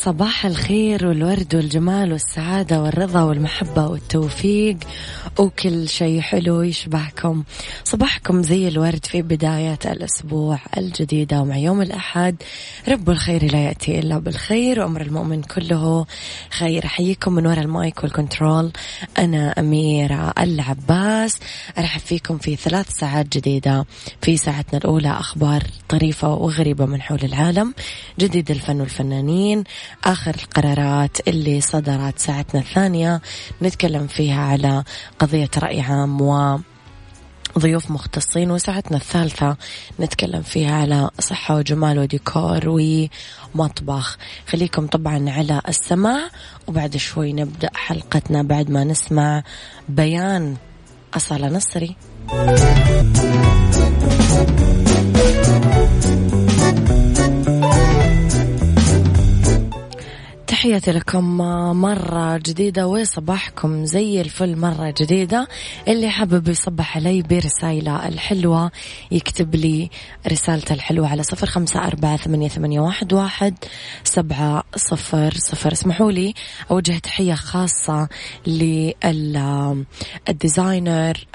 صباح الخير والورد والجمال والسعادة والرضا والمحبة والتوفيق وكل شيء حلو يشبهكم. صباحكم زي الورد في بداية الأسبوع الجديدة ومع يوم الأحد رب الخير لا يأتي إلا بالخير وأمر المؤمن كله خير. أحييكم من وراء المايك والكنترول. أنا أميرة العباس. أرحب فيكم في ثلاث ساعات جديدة. في ساعتنا الأولى أخبار طريفة وغريبة من حول العالم جديد الفن والفنانين آخر القرارات اللي صدرت ساعتنا الثانية. نتكلم فيها على قضية رأي عام و ضيوف مختصين وساعتنا الثالثة. نتكلم فيها على صحة وجمال وديكور ومطبخ. خليكم طبعا على السماع وبعد شوي نبدأ حلقتنا بعد ما نسمع بيان أصالة نصري. تحياتي لكم مرة جديدة وصباحكم زي الفل مرة جديدة. اللي حابب يصبح علي برسائله الحلوة يكتب لي رسالته الحلوة على صفر خمسة أربعة ثمانية, ثمانية واحد, واحد سبعة صفر صفر. اسمحوا لي أوجه تحية خاصة للديزاينر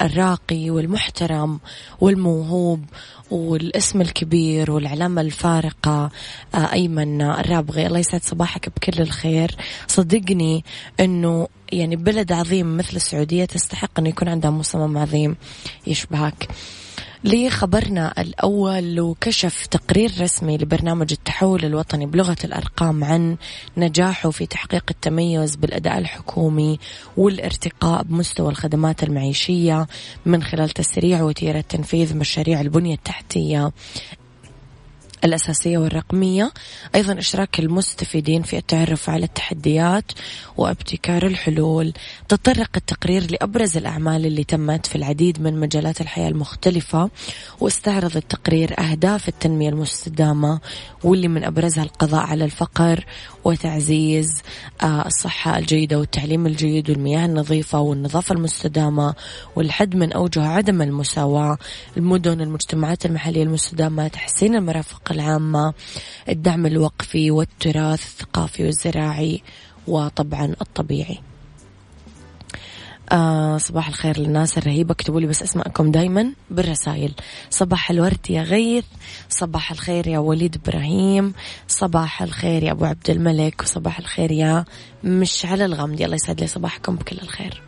الراقي والمحترم والموهوب والاسم الكبير والعلامة الفارقة آه، أيمن الرابغي. الله يسعد صباحك بكل الخير. صدقني أنه يعني بلد عظيم مثل السعودية تستحق أن يكون عندها مصمم عظيم يشبهك. لخبرنا الأول وكشف تقرير رسمي لبرنامج التحول الوطني بلغة الأرقام عن نجاحه في تحقيق التميز بالأداء الحكومي والارتقاء بمستوى الخدمات المعيشية من خلال تسريع وتيرة تنفيذ مشاريع البنية التحتية. الأساسية والرقمية. أيضا إشراك المستفيدين في التعرف على التحديات وابتكار الحلول. تطرق التقرير لأبرز الأعمال اللي تمت في العديد من مجالات الحياة المختلفة واستعرض التقرير أهداف التنمية المستدامة واللي من أبرزها القضاء على الفقر وتعزيز آه، الصحة الجيدة والتعليم الجيد والمياه النظيفة والنظافة المستدامة والحد من أوجه عدم المساواة المدن المجتمعات المحلية المستدامة تحسين المرافق العامة الدعم الوقفي والتراث الثقافي والزراعي وطبعا الطبيعي. آه صباح الخير للناس الرهيبة. اكتبوا لي بس اسماءكم دايما بالرسائل. صباح الورد يا غيث صباح الخير يا وليد إبراهيم صباح الخير يا أبو عبد الملك وصباح الخير يا مشعل الغمدي الله يسعد لي صباحكم بكل الخير.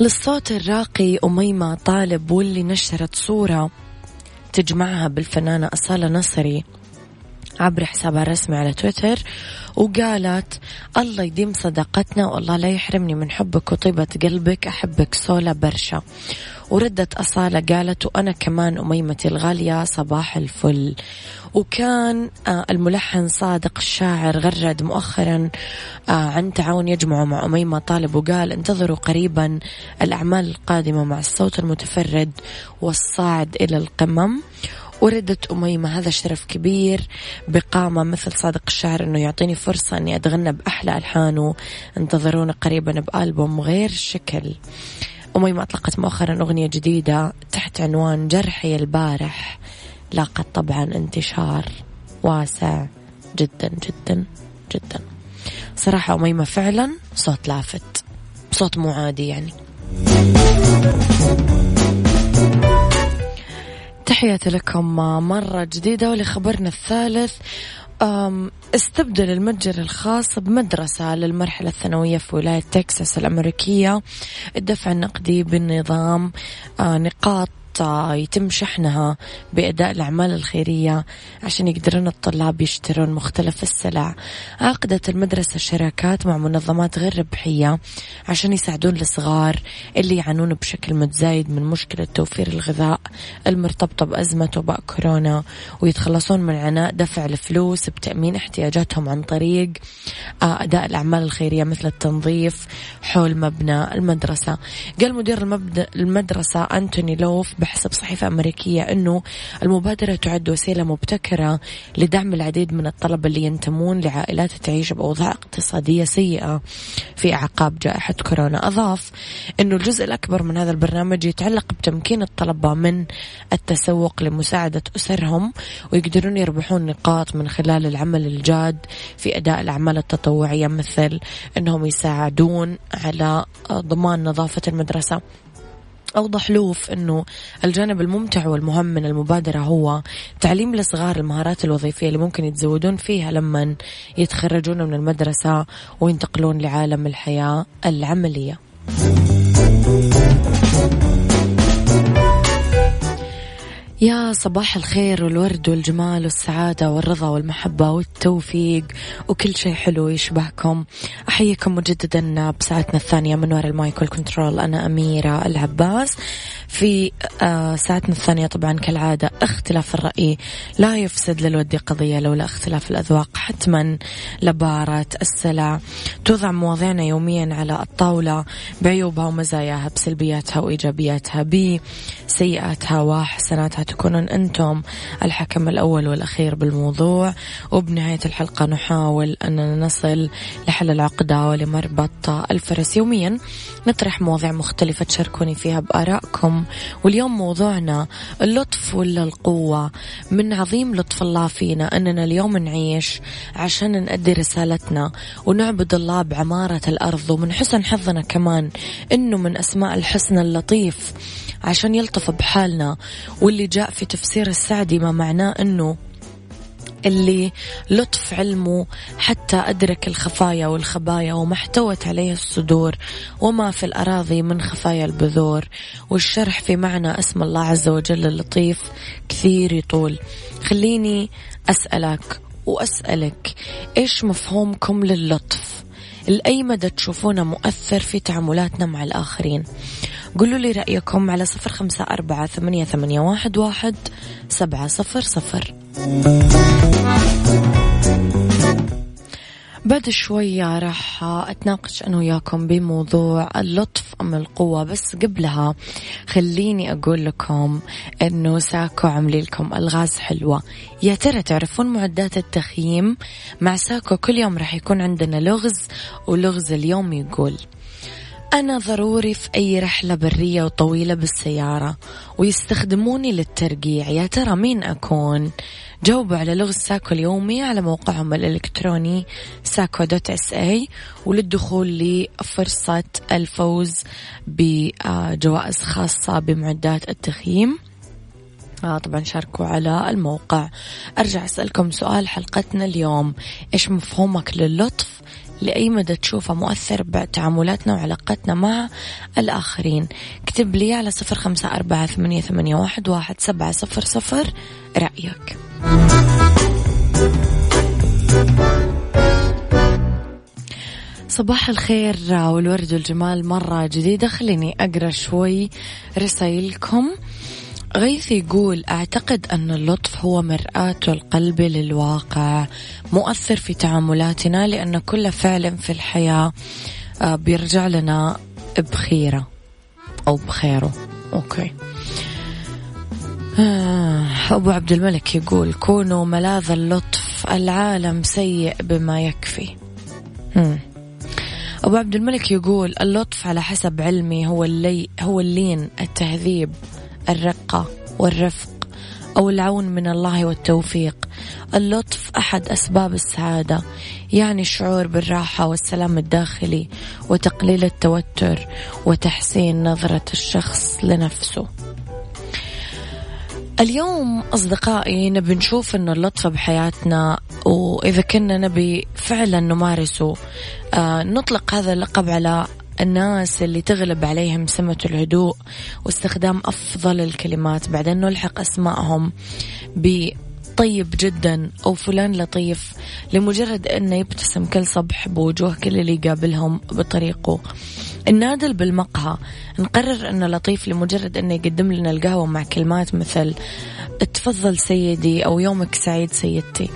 للصوت الراقي أميمة طالب واللي نشرت صورة تجمعها بالفنانة أصالة نصري. عبر حسابها الرسمي على تويتر وقالت الله يديم صداقتنا والله لا يحرمني من حبك وطيبة قلبك أحبك سولا برشا. وردت أصالة قالت وأنا كمان أميمتي الغالية صباح الفل. وكان آه، الملحن صادق الشاعر غرد مؤخرا آه، عن تعاون يجمعه مع أميمة طالب وقال انتظروا قريبا الأعمال القادمة مع الصوت المتفرد والصاعد إلى القمم. وردت أميمة هذا شرف كبير بقامة مثل صادق الشاعر أنه يعطيني فرصة أني أتغنى بأحلى ألحانه انتظرونا قريبا بألبوم غير شكل. أميمة أطلقت مؤخرا أغنية جديدة تحت عنوان جرحي البارح. لاقت طبعا انتشار واسع جدا جدا جدا. صراحة أميمة فعلا صوت لافت. بصوت مو عادي يعني. تحياتي لكم مرة جديدة ولخبرنا الثالث. استبدل المتجر الخاص بمدرسة للمرحلة الثانوية في ولاية تكساس الأمريكية. الدفع النقدي بالنظام آه، نقاط يتم شحنها بأداء الأعمال الخيرية عشان يقدرون الطلاب يشترون مختلف السلع. عقدت المدرسة شراكات مع منظمات غير ربحية عشان يساعدون الصغار اللي يعانون بشكل متزايد من مشكلة توفير الغذاء المرتبطة بأزمة وباء كورونا ويتخلصون من عناء دفع الفلوس بتأمين احتياجاتهم عن طريق آه، أداء الأعمال الخيرية مثل التنظيف حول مبنى المدرسة. قال مدير المدرسة أنتوني لوف بحسب صحيفة أمريكية أنه المبادرة تعد وسيلة مبتكرة لدعم العديد من الطلبة اللي ينتمون لعائلات تعيش بأوضاع اقتصادية سيئة في أعقاب جائحة كورونا. أضاف أنه الجزء الأكبر من هذا البرنامج يتعلق بتمكين الطلبة من التسوق لمساعدة أسرهم ويقدرون يربحون نقاط من خلال العمل الجاد في أداء الأعمال التطوعية مثل أنهم يساعدون على ضمان نظافة المدرسة. أوضح لوف أنه الجانب الممتع والمهم من المبادرة هو تعليم الصغار المهارات الوظيفية اللي ممكن يتزودون فيها لما يتخرجون من المدرسة وينتقلون لعالم الحياة العملية. يا صباح الخير والورد والجمال والسعادة والرضا والمحبة والتوفيق وكل شيء حلو يشبهكم. أحييكم مجددا بساعتنا الثانية من وراء ال mic وال control. أنا أميرة العباس. في آه ساعتنا الثانية طبعا كالعادة اختلاف الرأي. لا يفسد للود قضية لولا اختلاف الأذواق حتما لبارت السلع. توضع مواضيعنا يوميا على الطاولة بعيوبها ومزاياها بسلبياتها وإيجابياتها بسيئاتها وحسناتها تكونون أنتم الحكم الأول والأخير بالموضوع. وبنهاية الحلقة نحاول أن نصل لحل العقدة ولمربط الفرس. يوميا نطرح مواضيع مختلفة تشاركوني فيها بآرائكم. واليوم موضوعنا اللطف ولا القوة من عظيم لطف الله فينا أننا اليوم نعيش عشان نأدي رسالتنا ونعبد الله بعمارة الأرض. ومن حسن حظنا كمان أنه من أسماء الحسن اللطيف عشان يلطف بحالنا. واللي جاء في تفسير السعدي ما معناه أنه اللي لطف علمه حتى أدرك الخفايا والخبايا وما احتوت عليه الصدور وما في الأراضي من خفايا البذور. والشرح في معنى اسم الله عز وجل اللطيف كثير يطول. خليني أسألك وأسألك إيش مفهومكم للطف لأي مدى تشوفونه مؤثر في تعاملاتنا مع الآخرين. قولوا لي رأيكم على صفر خمسة أربعة ثمانية, ثمانية واحد, واحد سبعة صفر صفر. بعد شوية راح أتناقش أنا وياكم بموضوع اللطف أم القوة بس قبلها خليني أقول لكم أنه ساكو عملي لكم ألغاز حلوة. يا ترى تعرفون معدات التخييم؟ مع ساكو كل يوم راح يكون عندنا لغز ولغز اليوم يقول أنا ضروري في أي رحلة برية وطويلة بالسيارة ويستخدموني للترقيع. يا ترى مين أكون؟ جاوبوا على لغز ساكو اليومي على موقعهم الإلكتروني ساكو dot SA وللدخول لفرصة الفوز بجوائز خاصة بمعدات التخييم. آه طبعا شاركوا على الموقع. أرجع أسألكم سؤال حلقتنا اليوم. إيش مفهومك للطف لأي مدى تشوفه مؤثر بتعاملاتنا وعلاقتنا مع الآخرين. اكتب لي على صفر خمسة أربعة ثمانية, ثمانية واحد, واحد سبعة صفر صفر رأيك. صباح الخير والورد والجمال مرة جديدة. خليني أقرأ شوي رسائلكم. غيث يقول أعتقد أن اللطف هو مرآة القلب للواقع مؤثر في تعاملاتنا لأن كل فعل في الحياة آه، بيرجع لنا بخيرة أو بخيره. أوكي. آه، أبو عبد الملك يقول كونوا ملاذ اللطف العالم سيء بما يكفي. أبو عبد الملك يقول اللطف على حسب علمي هو اللي هو اللين التهذيب. الرقة والرفق أو العون من الله والتوفيق. اللطف أحد أسباب السعادة يعني الشعور بالراحة والسلام الداخلي وتقليل التوتر وتحسين نظرة الشخص لنفسه. اليوم أصدقائي نبي نشوف أنه اللطف بحياتنا وإذا كنا نبي فعلا نمارسه. آه نطلق هذا اللقب على الناس اللي تغلب عليهم سمة الهدوء واستخدام أفضل الكلمات بعدين نلحق أسمائهم ب طيب جدا أو فلان لطيف لمجرد أنه يبتسم كل صبح بوجوه كل اللي يقابلهم بطريقه. النادل بالمقهى. نقرر أنه لطيف لمجرد أنه يقدم لنا القهوة مع كلمات مثل تفضل سيدي أو يومك سعيد سيدتي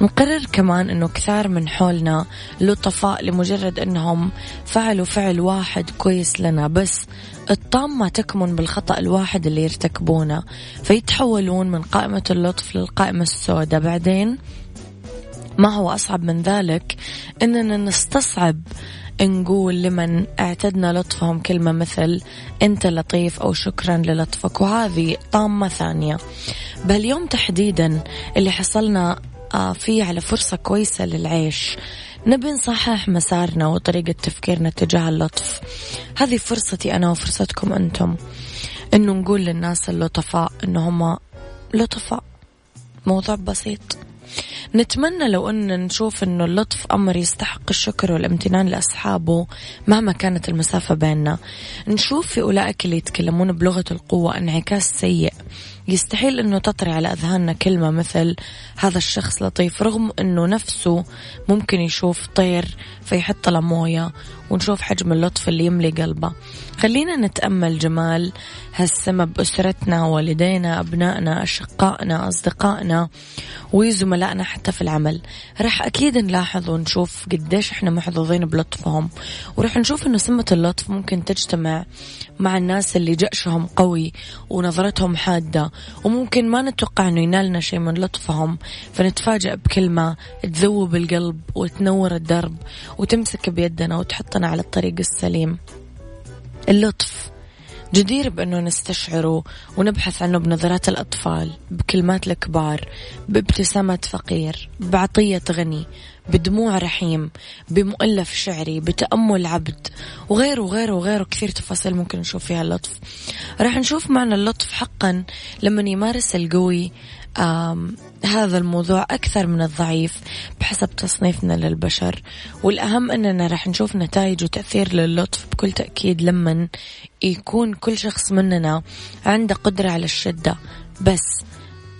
نقرر كمان أنه كثار من حولنا لطفاء لمجرد أنهم فعلوا فعل واحد كويس لنا بس الطامة تكمن بالخطأ الواحد اللي يرتكبونه. فيتحولون من قائمة اللطف للقائمة السوداء. بعدين ما هو أصعب من ذلك؟ أننا نستصعب نقول لمن اعتدنا لطفهم كلمة مثل أنت لطيف أو شكرا للطفك وهذه طامة ثانية. بهاليوم تحديدا اللي حصلنا فيه على فرصة كويسة للعيش. نبي نصحح مسارنا وطريقة تفكيرنا تجاه اللطف. هذه فرصتي أنا وفرصتكم أنتم. أنه نقول للناس اللطفاء أنه هم لطفاء. موضوع بسيط. نتمنى لو أن نشوف أنه اللطف أمر يستحق الشكر والامتنان لأصحابه مهما كانت المسافة بيننا. نشوف في أولئك اللي يتكلمون بلغة القوة انعكاس سيء. يستحيل أنه تطري على أذهاننا كلمة مثل هذا الشخص لطيف رغم أنه نفسه ممكن يشوف طير فيحط له موية ونشوف حجم اللطف اللي يملي قلبه. خلينا نتأمل جمال هالسما بأسرتنا والدينا أبنائنا أشقائنا أصدقائنا وزملائنا حتى في العمل. راح أكيد نلاحظ ونشوف قديش إحنا محظوظين بلطفهم. وراح نشوف إنه سمة اللطف ممكن تجتمع مع الناس اللي جأشهم قوي ونظرتهم حادة. وممكن ما نتوقع إنه ينالنا شيء من لطفهم. فنتفاجأ بكلمة تذوب القلب وتنور الدرب وتمسك بيدنا وتحطنا على الطريق السليم. اللطف. جدير بأنه نستشعره ونبحث عنه بنظرات الأطفال بكلمات الكبار بابتسامة فقير بعطية غني بدموع رحيم بمؤلف شعري بتأمل عبد وغيره وغيره وغيره. كثير تفاصيل ممكن نشوف فيها اللطف. راح نشوف معنى اللطف حقا لما يمارس القوي هذا الموضوع أكثر من الضعيف بحسب تصنيفنا للبشر والأهم أننا راح نشوف نتائج وتأثير للطف بكل تأكيد لما يكون كل شخص مننا عنده قدرة على الشدة. بس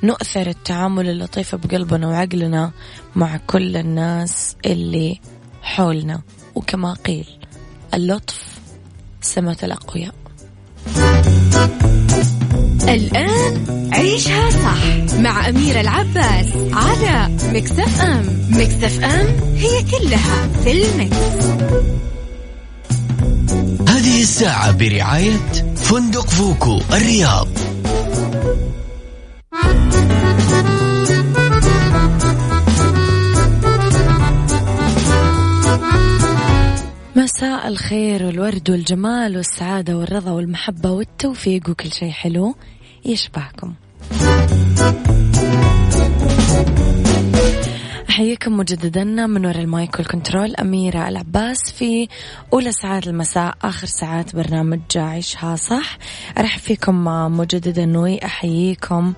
نؤثر التعامل اللطيف بقلبنا وعقلنا مع كل الناس اللي حولنا. وكما قيل اللطف سمة الأقوياء. الآن عيشها صح مع أميرة العباس على مكتف أم مكتف أم هي كلها في المكس. هذه الساعة برعاية فندق فوكو الرياض مساء الخير والورد والجمال والسعادة والرضا والمحبة والتوفيق وكل شيء حلو يشبهكم أحييكم مجددا من وراء المايك والكنترول. أميرة العباس في أولى ساعات المساء آخر ساعات برنامج عيشها صح. أرحب فيكم مجددا وأحييكم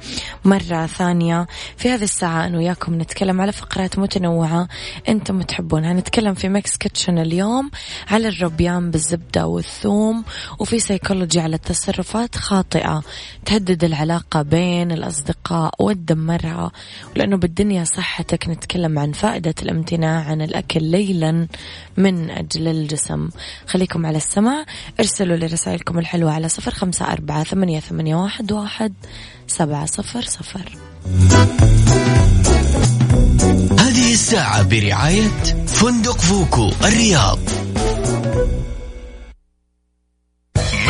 مرة ثانية في هذه الساعة. أنا وياكم نتكلم على فقرات متنوعة أنتم تحبونها. نتكلم في Mix Kitchen اليوم على الربيان بالزبدة والثوم وفي سيكولوجي على التصرفات خاطئة تهدد العلاقة بين الأصدقاء وتدمرها ولأنه بالدنيا صحتك نتكلم نتكلم عن فائدة الامتناع عن الأكل ليلا من أجل الجسم. خليكم على السمع ارسلوا لي رسائلكم الحلوة على صفر خمسة أربعة ثمانية, ثمانية واحد, واحد سبعة صفر صفر. هذه الساعة برعاية فندق voco الرياض.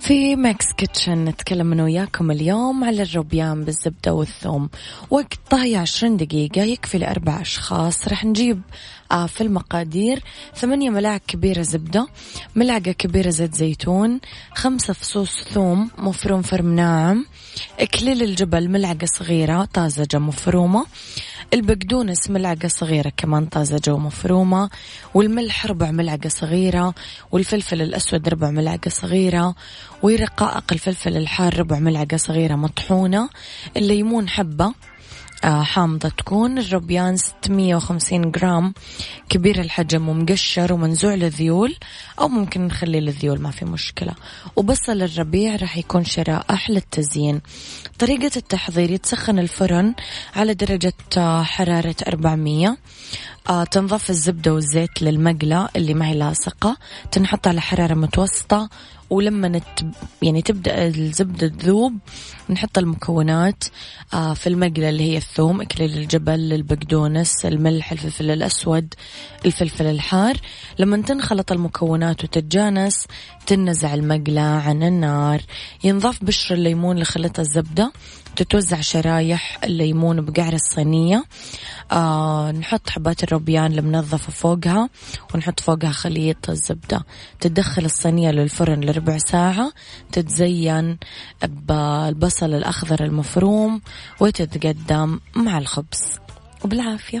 في Mix Kitchen نتكلم أنا وياكم اليوم على الروبيان بالزبدة والثوم. وقت طهي عشرين دقيقة يكفي لأربع أشخاص. رح نجيب آه في المقادير ثمانية ملاعق كبيرة زبدة ملعقة كبيرة زيت زيتون خمسة فصوص ثوم مفروم فرم ناعم إكليل الجبل ملعقة صغيرة طازجة مفرومة البقدونس ملعقة صغيرة كمان طازجة ومفرومة والملح ربع ملعقة صغيرة والفلفل الأسود ربع ملعقة صغيرة ورقائق الفلفل الحار ربع ملعقة صغيرة مطحونة. الليمون حبة آه، حامضة تكون. الربيان 650 جرام. كبير الحجم ومقشر ومنزوع للذيول أو ممكن نخليه للذيول ما في مشكلة. وبصل الربيع راح يكون شرائح للتزيين. طريقة التحضير يتسخن الفرن على درجة آه، حرارة 400 آه تنضاف الزبدة والزيت للمقلة اللي ما هي لاصقة. تنحط على حرارة متوسطة. ولما نت يعني تبدأ الزبدة تذوب نحط المكونات آه في المقلة اللي هي الثوم إكليل الجبل البقدونس الملح الفلفل الأسود الفلفل الحار. لما تنخلط المكونات وتتجانس تنزع المقلة عن النار. ينضاف بشر الليمون لخلط الزبدة. تتوزع شرايح الليمون بقعر الصينية. آه نحط حبات الروبيان المنظفة فوقها ونحط فوقها خليط الزبدة. تدخل الصينية للفرن لربع ساعة. تتزين بالبصل الأخضر المفروم وتتقدم مع الخبز. وبالعافية.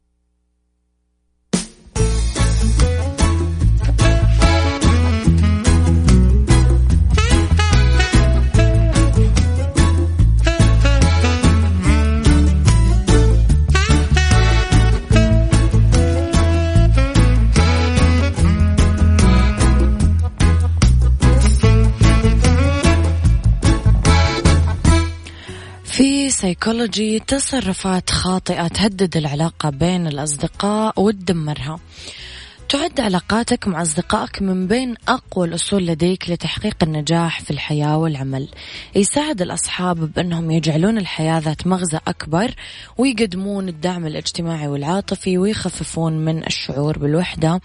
سيكولوجي تصرفات خاطئة تهدد العلاقة بين الأصدقاء وتدمرها تعد علاقاتك مع أصدقائك من بين أقوى الأصول لديك لتحقيق النجاح في الحياة والعمل. يساعد الأصحاب بأنهم يجعلون الحياة ذات مغزى أكبر ويقدمون الدعم الاجتماعي والعاطفي ويخففون من الشعور بالوحدة.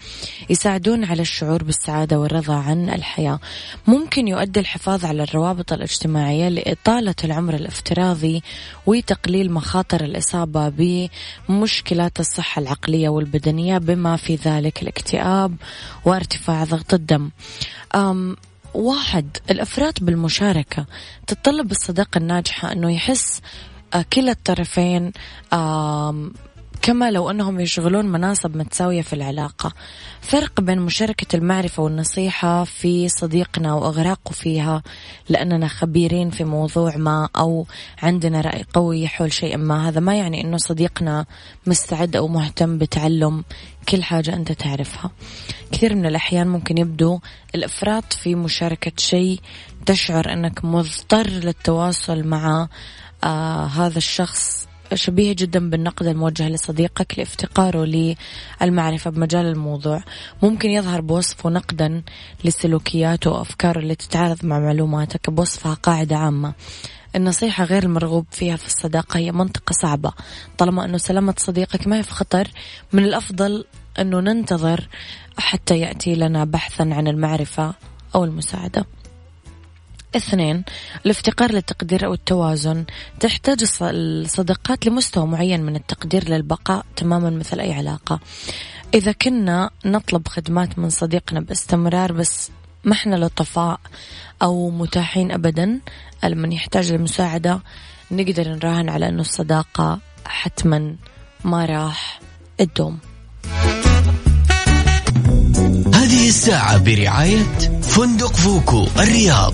يساعدون على الشعور بالسعادة والرضا عن الحياة. ممكن يؤدي الحفاظ على الروابط الاجتماعية لإطالة العمر الافتراضي وتقليل مخاطر الإصابة بمشكلات الصحة العقلية والبدنية بما في ذلك. الاكتئاب وارتفاع ضغط الدم. واحد الافراط بالمشاركة تتطلب الصداقة الناجحة إنه يحس آه، كلا الطرفين كما لو أنهم يشغلون مناصب متساوية في العلاقة. فرق بين مشاركة المعرفة والنصيحة في صديقنا وأغراقه فيها لأننا خبيرين في موضوع ما أو عندنا رأي قوي حول شيء ما. هذا ما يعني إنه صديقنا مستعد أو مهتم بتعلم كل حاجة أنت تعرفها. كثير من الأحيان ممكن يبدو الإفراط في مشاركة شيء تشعر أنك مضطر للتواصل مع آه هذا الشخص. شبيه جدا بالنقد الموجه لصديقك لافتقاره للمعرفة بمجال الموضوع. ممكن يظهر بوصفه نقدا لسلوكياته وأفكاره اللي تتعارض مع معلوماتك بوصفها قاعدة عامة. النصيحة غير المرغوب فيها في الصداقة هي منطقة صعبة. طالما أنه سلامة صديقك ما هي في خطر من الأفضل أنه ننتظر حتى يأتي لنا بحثا عن المعرفة أو المساعدة. اثنين الافتقار للتقدير أو التوازن. تحتاج الص- الصداقات لمستوى معين من التقدير للبقاء تماما مثل أي علاقة. إذا كنا نطلب خدمات من صديقنا باستمرار بس ما إحنا لطفاء أو متاحين أبدا لمن يحتاج المساعدة نقدر نراهن على أنه الصداقة حتما ما راح تدوم. هذه الساعة برعاية فندق فوكو الرياض.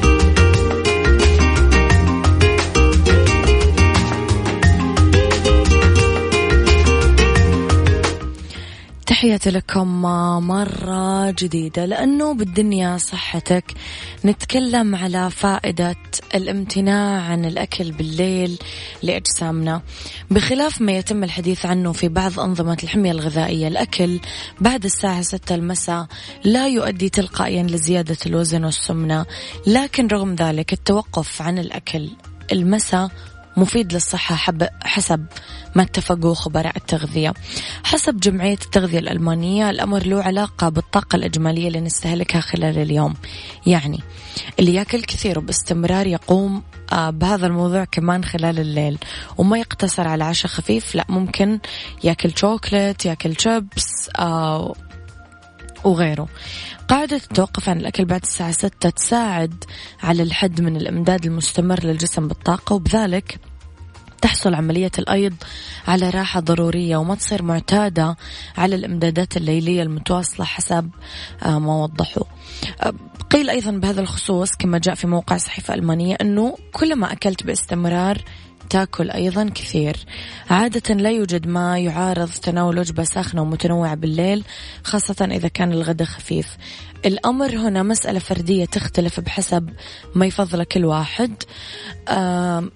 تحياتي لكم مرة جديدة. لأنه بالدنيا صحتك نتكلم على فائدة الامتناع عن الأكل بالليل لأجسامنا. بخلاف ما يتم الحديث عنه في بعض أنظمة الحمية الغذائية الأكل بعد الساعة 6 المساء لا يؤدي تلقائيا لزيادة الوزن والسمنة. لكن رغم ذلك التوقف عن الأكل المساء مفيد للصحة حب حسب ما اتفقوا خبراء التغذية. حسب جمعية التغذية الألمانية الأمر له علاقة بالطاقة الإجمالية اللي نستهلكها خلال اليوم. يعني اللي ياكل كثير وباستمرار يقوم آه، بهذا الموضوع كمان خلال الليل. وما يقتصر على عشاء خفيف لا ممكن ياكل شوكلت ياكل شيبس وغيره. قاعدة التوقف عن الأكل بعد الساعة ستة تساعد على الحد من الإمداد المستمر للجسم بالطاقة وبذلك تحصل عملية الأيض على راحة ضرورية وما تصير معتادة على الإمدادات الليلية المتواصلة حسب آه، ما وضحوا. آه، قيل أيضا بهذا الخصوص كما جاء في موقع صحيفة ألمانية أنه كلما أكلت باستمرار تاكل أيضا كثير. عادة لا يوجد ما يعارض تناول وجبة ساخنة ومتنوعة بالليل خاصة إذا كان الغداء خفيف. الأمر هنا مسألة فردية تختلف بحسب ما يفضل كل واحد.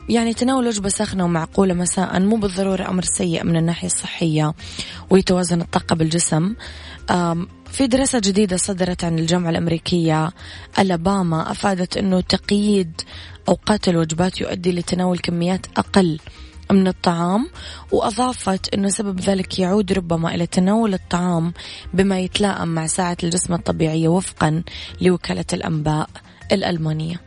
يعني تناول وجبة ساخنة ومعقولة مساء مو بالضرورة أمر سيء من الناحية الصحية ويتوازن الطاقة بالجسم. في دراسة جديدة صدرت عن الجامعة الأمريكية ألاباما أفادت أنه تقييد أوقات الوجبات يؤدي لتناول كميات أقل من الطعام وأضافت أنه سبب ذلك يعود ربما إلى تناول الطعام بما يتلائم مع ساعة الجسم الطبيعية وفقا لوكالة الأنباء الألمانية.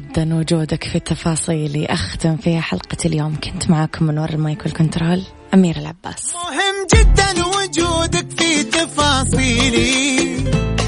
جدا وجودك في التفاصيل. أختم فيها حلقة اليوم. كنت معاكم من وراء المايك والكنترول أمير العباس. مهم جدا وجودك في تفاصيلي.